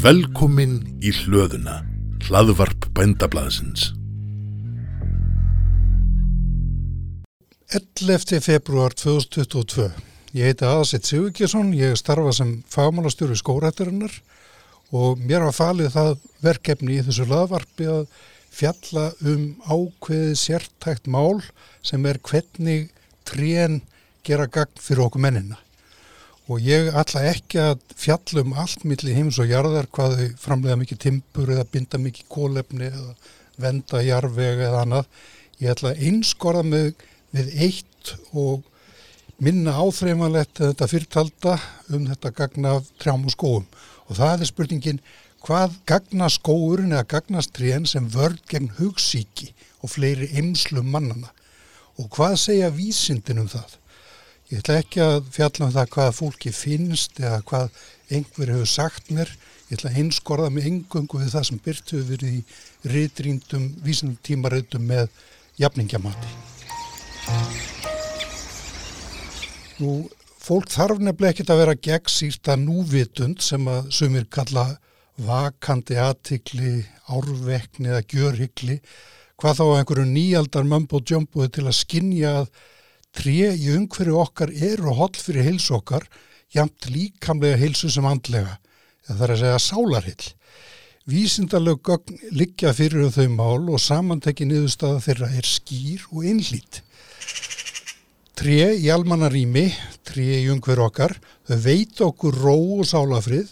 Velkomin í hlöðuna, hlaðvarp bændablaðsins. 11. februar 2022. Ég heiti Aðsett Sigurkjesson, ég starfa sem fagmálastjóri skórættarinnar og mér var falið það verkefni í þessu laðvarpi að fjalla um ákveðið sértækt mál sem er hvernig trén gera gagn fyrir okkur mennina. Og ég ætla ekki að fjalla um allt millir heims og jarðar hvað þau framlega mikið timpur eða binda mikið kólefni eða venda jarðvega eða annað. Ég ætla að einskorða mig við eitt og minna áþreifanlegt þetta fyrirtalda um þetta gagna trjám og skóum. Og það er spurningin hvað gagna skóurinn eða gagnast trén sem vörd gegn hugsíki og fleiri eimslum mannana. Og hvað segja vísindin um það? Ég ætla ekki að fjalla um það hvað fólki finnst eða hvað einhver hefur sagt mér. Ég ætla að einskorða mig engungu við það sem byrt hefur verið í reytrýndum vísindtímarautum með jafningjamati. Nú, fólk þarf nefnilega ekkit að vera gegnsýrt að núvitund sem að sumir kalla vakandi aðtikli, árvekni eða gjörhyggli. Hvað þá einhverju nýjaldar mömbu og djömbuði til að skinja að Tré í umhverju okkar eru holl fyrir heilsu okkar, jamt líkamlega heilsu sem andlega, það er að segja sálarhill. Vísindarlegu gögn liggja fyrir um þau mál og samantekki niðurstaða þeirra er skýr og einlít. Tré í almannarými, tré í umhverju okkar, þau veit okkur ró og sálafrið,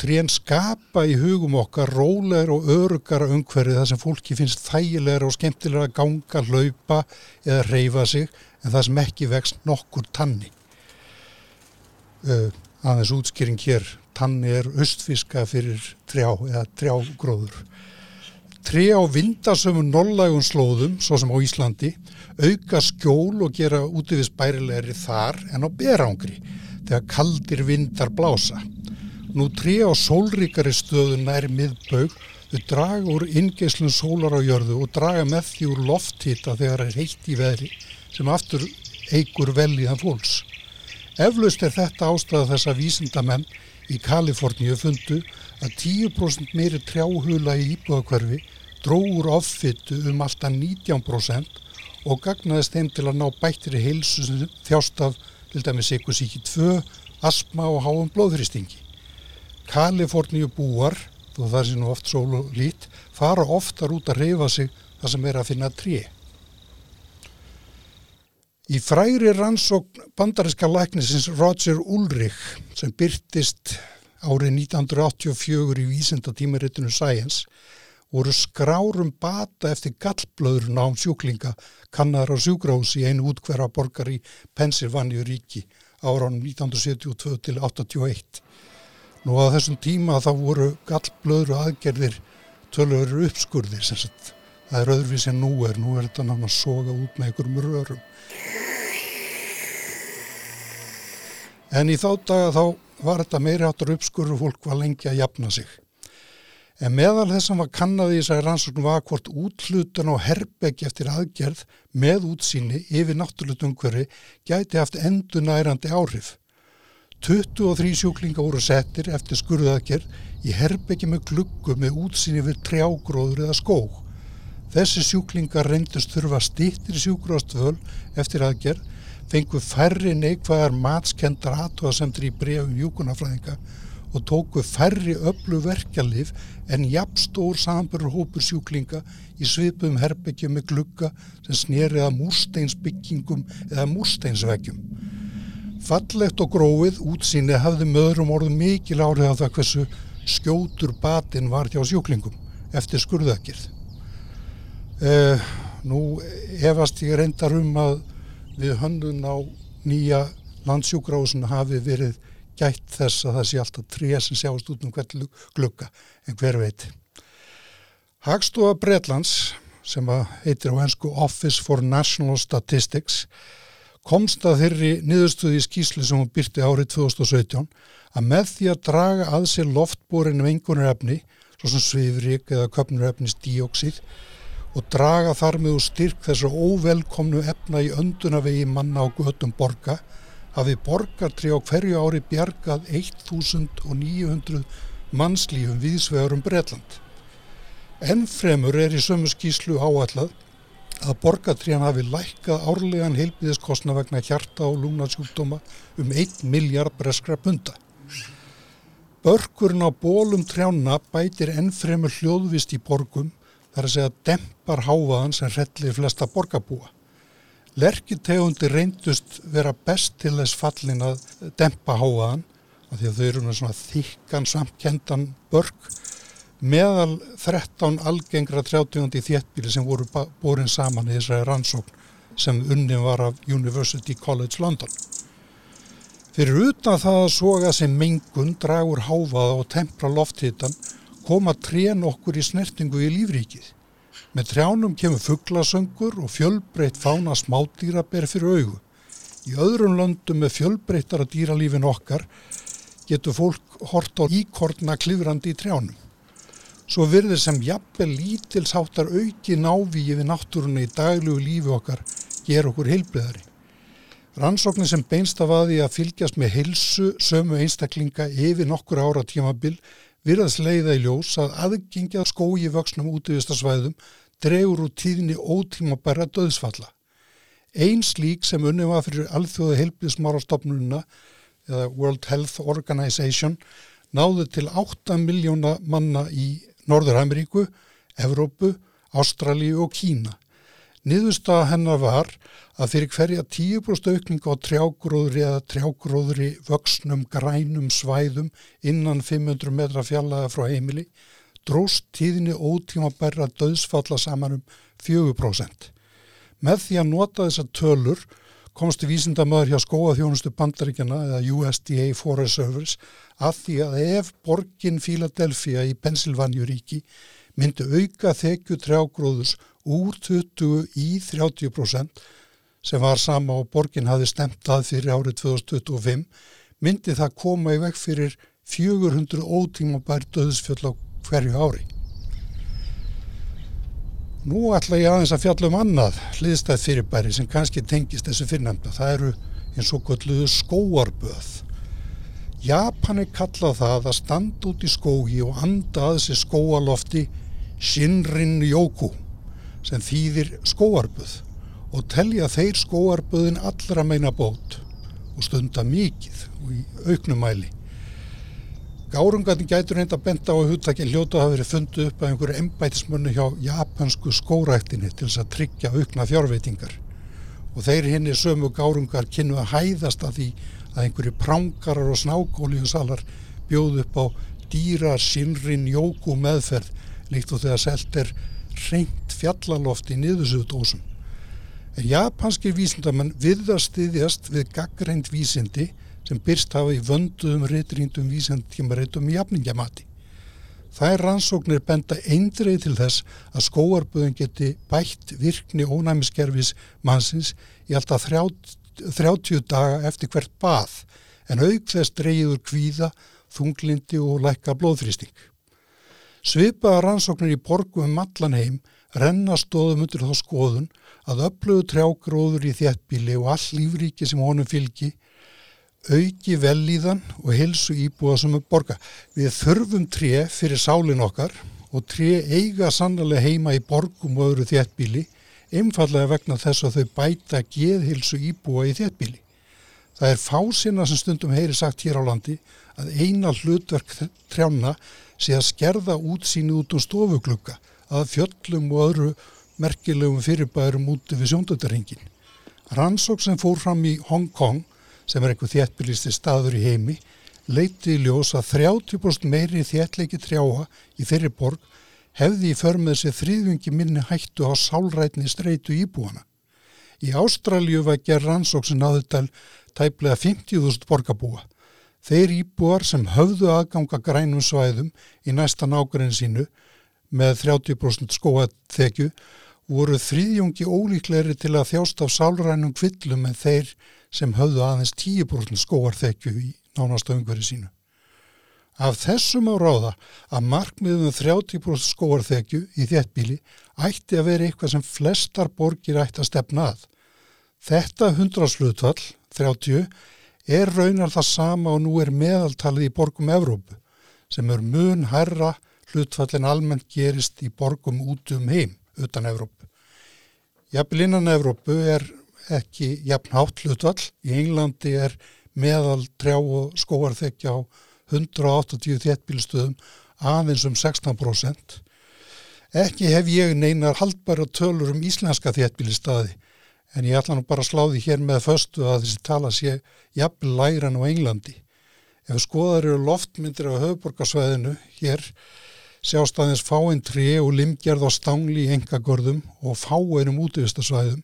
trén skapa í hugum okkar rólegar og örugara umhverju þar sem fólki finnst þægilegar og skemmtilega að ganga, hlaupa eða reyfa sig en það sem ekki vext nokkur tanni. Uh, aðeins útskýring hér, tanni er östfiska fyrir trjá eða trjágróður. Trjá vindasömu nollægum slóðum, svo sem á Íslandi, auka skjól og gera útvís bærilegri þar en á berangri þegar kaldir vindar blása. Nú trjá sólríkari stöðun nær miðbaug Þau draga úr ingeislun sólar á jörðu og draga með því úr lofthýta þegar það er heitt í veðri sem aftur eigur vel í þann fólks. Eflaust er þetta ástæða þess að vísindamenn í Kaliforníu fundu að 10% meiri trjáhula í íbúðakverfi dróður offittu um alltaf 19% og gagnaðist þeim til að ná bættiri heilsu sem þjást af til dæmis ekkusíki 2, asma og háum blóðhristingi. Kaliforníu búar, þó það sé nú oft sól og lít, fara oftar út að reyfa sig þar sem er að finna tré. Í fræri rannsókn bandariska læknisins Roger Ulrich sem byrtist árið 1984 í vísendatímaritinu Science voru skrárum bata eftir gallblöður nám sjúklinga kannar á sjúgrós í einu útkverfa borgar í Pennsylvania ríki ára ánum 1972 til 81. Nú á þessum tíma þá voru gallblöður aðgerðir tölur uppskurðir sem sagt það er öðruvísi en nú er, nú er þetta náttúrulega að soga út með einhverjum rörum. En í þá daga þá var þetta meiri áttur uppskur og fólk var lengi að jafna sig. En meðal þess að var kannadi í þessari rannsókn var hvort útlutun og herbeggi eftir aðgerð með útsýni yfir náttúrulega umhverfi gæti haft endunærandi áhrif. 23 sjúklinga voru settir eftir skurðaðgerð í herbeggi með gluggu með útsýni við trjágróður eða skóg. Þessi sjúklingar reyndust þurfa stýttir sjúkróstvöl eftir aðgerð, fengu færri neikvæðar matskendar aðtóðasemtur í brefum hjúkunafræðinga og tóku færri öllu verkjalið en jafnstór samanbörur hópur sjúklinga í svipum herbyggjum með glugga sem snerið að múrsteinsbyggingum eða múrsteinsveggjum. Fallegt og gróið útsýni hafði möðrum orðu mikil árið á það hversu skjótur batinn var hjá sjúklingum eftir skurðakirð. Uh, nú hefast ég reyndar um að við höndun á nýja landsjúgrásun hafi verið gætt þess að það sé alltaf tré sem sjáast út um hvert glukka en hver veit. Hagstofa Breitlands sem heitir á hensku Office for National Statistics komst að þeirri niðurstuði í skýslu sem hún byrti árið 2017 að með því að draga að sér loftbórin um engunarefni svo sem svifrik eða köpnurefnis díóksið og draga þar með úr styrk þessu óvelkomnu efna í öndunavegi manna á götum borga hafi borgartri á hverju ári bjargað 1900 mannslífum viðsvegar um Breitland. Ennfremur er í sömu skíslu áallad að borgatrían hafi lækkað árlegan heilbíðiskostna vegna hjarta og lúnarsjúkdóma um 1 miljard breskra punta. Börkurinn á bólum trjána bætir ennfremur hljóðvist í borgum þar að segja dempar háaðan sem rellir flesta borgabúa. Lerkitegundi reyndust vera best til þess fallin að dempa háaðan af því að þau eru svona þykkan samkendan börk meðal 13 algengra 30. þéttbíli sem voru borin saman í þessari rannsókn sem unnin var af University College London. Fyrir utan það að soga sem mengun dragur háfaða og tempra lofthittan koma trén okkur í snertingu í lífríkið. Með trjánum kemur fugglasöngur og fjölbreytt fána smádýra ber fyrir augu. Í öðrum löndum með fjölbreyttara dýralífin okkar getur fólk hort á íkortna klifrandi í trjánum svo verður sem jafnvel lítilsáttar auki návíi við náttúrunni í daglugu lífi okkar ger okkur heilbriðari. Rannsóknir sem beinst af aði að fylgjast með heilsu sömu einstaklinga yfir nokkur ára tímabil virðast leiða í ljós að aðgengja skói vöxnum útíðistasvæðum dregur úr tíðinni ótímabæra döðsfalla. Einn slík sem unni var fyrir alþjóða heilbriðsmárastofnununa eða World Health Organization náðu til 8 miljóna manna í Norður-Ameríku, Evrópu, Ástralíu og Kína. Niðurstaða hennar var að fyrir hverja 10% aukning á trjágróðri eða trjágróðri vöksnum grænum svæðum innan 500 metra fjallaða frá heimili dróst tíðinni ótíma bæra döðsfalla saman um 4%. Með því að nota þessa tölur komstu vísindamöður hjá skóaþjónustu bandaríkjana eða USDA Forest Service að því að ef borgin Fíladelfia í Pensilvanjuríki myndi auka þekju trjágróðus úr 20 í 30% sem var sama og borgin hafi stemt að fyrir árið 2025 myndi það koma í veg fyrir 400 ótíma bær döðsfjöld á hverju ári. Nú ætla ég aðeins að fjalla um annað hliðstæð fyrirbæri sem kannski tengist þessu fyrirnæmda. Það eru eins og gölluðu skóarböð. Japani kalla það að standa út í skógi og anda að þessi skóalofti Shinrin Yoku sem þýðir skóarbuð og telja þeir skóarbuðin allra meina bót og stunda mikið og í auknumæli. Gárungarnir gætur reynda að benda á að húttakinn hljótu hafi verið fundið upp af einhverju embætismunni hjá japansku skóræktinni til þess að tryggja aukna fjárveitingar og þeir henni sömu gárungar kynnu að hæðast að því að einhverju prángarar og snákólíusalar bjóð upp á dýra sinrin jóku meðferð líkt og þegar selt er reynt fjallaloft í niðursöðdósum. En japanskir vísindamenn viðastiðjast við gaggreint vísindi sem byrst hafa í vönduðum reytrindum vísindtímareitum í jafningamati. Það er rannsóknir benda eindreið til þess að skóarböðun geti bætt virkni ónæmiskerfis mannsins í alltaf 30 daga eftir hvert bað en auk þess dreyður kvíða, þunglindi og lækka blóðfrýsting. Svipaða rannsóknir í borgum um allanheim renna stóðum undir þá skoðun að upplögu trjágróður í þéttbíli og all lífríki sem honum fylgi auki velíðan og helsu íbúa sem er borga. Við þurfum tré fyrir sálin okkar og tré eiga sannlega heima í borgum og öðru þéttbíli einfallega vegna þess að þau bæta geðhilsu íbúa í þéttbíli. Það er fásina sem stundum heyri sagt hér á landi að eina hlutverk trjána sé að skerða útsýni út úr stofuglugga að fjöllum og öðru merkilegum fyrirbærum úti við sjóndöldarhingin. Rannsók sem fór fram í Hong Kong, sem er einhver þéttbílisti staður í heimi, leiti í ljós að 30% meiri þéttleiki trjáa í þeirri borg hefði í förmið sér þrýðvingi minni hættu á sálrætni streitu íbúana. Í Ástralju var gerð rannsóksin aðutal tæplega 50.000 borgarbúa. Þeir íbúar sem höfðu aðganga grænum svæðum í næsta nákvæðin sínu með 30% skóaþekju voru þrýðjungi ólíkleri til að þjást af sálrænum kvillum en þeir sem höfðu aðeins 10% skóarþekju í nánasta umhverju sínu. Af þessum á ráða að markmiðum 30% skóarþekju í þéttbíli ætti að vera eitthvað sem flestar borgir ætti að stefna að. Þetta hundraslutfall, 30, er raunar það sama og nú er meðaltalið í borgum Evrópu. sem er mun herra hlutfallin almennt gerist í borgum út um heim utan Evrópu. Jafnvel innan Evrópu er ekki jafn hátt hlutfall. Í Englandi er meðal trjá og skóarþekja á 180 þéttbílstöðum aðeins um 16%. Ekki hef ég neinar haldbæra tölur um íslenska þéttbílistadi en ég ætla nú bara að sláði hér með föstu að þessi tala sé jafnvel læran á Englandi. Ef skoðar eru loftmyndir á höfuborgarsvæðinu hér sjást aðeins fáinn tri og limgerð á stangli í engagörðum og fáinnum útvistasvæðum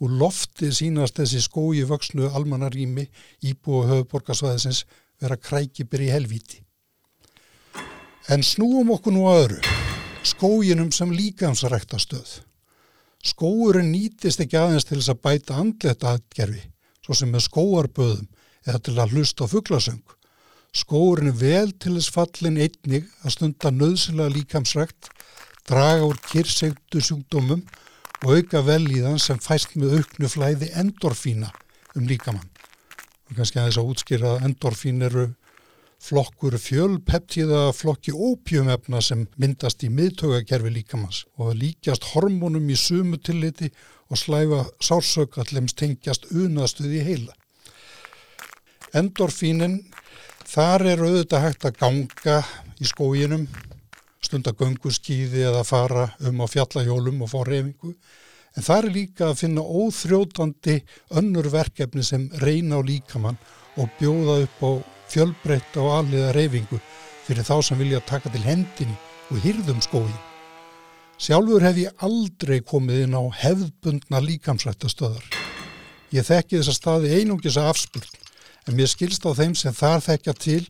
og lofti sínast þessi skói vöxnu almannarími íbúi höfuborgarsvæðisins vera krækibir í helvíti. En snúum okkur nú öðru, skóginum sem líkamsræktastöð. Skóurinn nýtist ekki aðeins til þess að bæta andleta aðgerfi, svo sem með skóarböðum eða til að hlusta á fugglasöng. Skóurinn er vel til þess fallin einnig að stunda nöðsila líkamsrækt, draga úr kyrsegtu sjúkdómum og auka vel í þann sem fæst með auknu flæði endorfína um líkamann. Og kannski að þess að útskýra endorfín eru flokkur fjölpeptíða flokki ópjumefna sem myndast í miðtögakerfi líkamanns og líkjast hormónum í sumu tilliti og slæfa sársökallems tengjast unastuði heila. Endorfínin, þar er auðvitað hægt að ganga í skóginum, stunda gönguskýði eða fara um á fjallahjólum og fá reyfingu, en það er líka að finna óþrjótandi önnur verkefni sem reyna á líkamann og bjóða upp á fjölbreytt og aðliða reyfingu fyrir þá sem vilja taka til hendinni og hýrðum skóin. Sjálfur hef ég aldrei komið inn á hefðbundna líkamsrættastöðar. Ég þekki þessa staði einungis að afspurn, en mér skilst á þeim sem þar þekkja til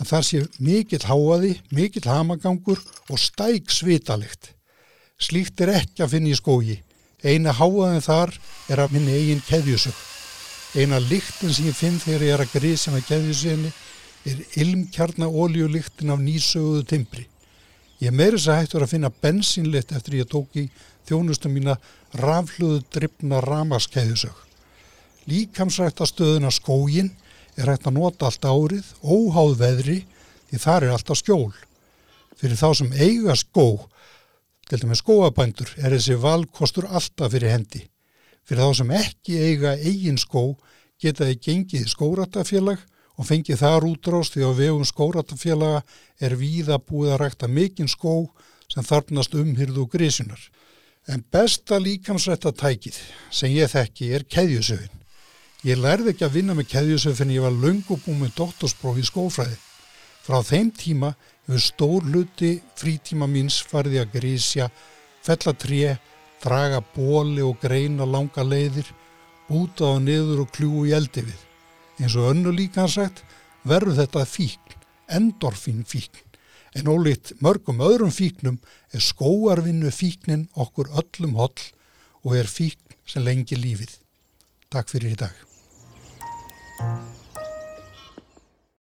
að þar sé mikill háaði, mikill hamagangur og stæk svitalikt. Slíkt er ekki að finna í skógi. Eina háaðin þar er að minni eigin keðjusögn. Eina líktin sem ég finn þegar ég er að grísa með keðjusinni er ilmkjarnar ólíulíktin af nýsöguðu timbri. Ég meiris að hættur að finna bensinlitt eftir ég tók í þjónustum mína rafluðu drifna ramaskeðjusög. Líkamsrættastöðuna skógin er hægt að nota allt árið, óháð veðri, því þar er alltaf skjól. Fyrir þá sem eiga skó, til dæmis skóabændur, er þessi valkostur alltaf fyrir hendi. Fyrir þá sem ekki eiga eigin skó geta þið gengið skóratafélag og fengið þar útrást því á vegum skóratafélaga er víða búið að rækta mikinn skó sem þarfnast umhyrðu og grísunar. En besta líkamsrætta tækið sem ég þekki er keðjusöfin. Ég lærði ekki að vinna með keðjusöfin ég var löngubú með doktorspróf í skófræði. Frá þeim tíma hefur stór hluti frítíma míns farið að grísja, fellatrið draga bóli og greina langa leiðir, búta á niður og kljúu í eldi við. Eins og önnu líka hann sagt, verður þetta fíkn, endorfin fíkn. En ólíkt mörgum öðrum fíknum er skóarvinnu fíknin okkur öllum holl og er fíkn sem lengi lífið. Takk fyrir í dag.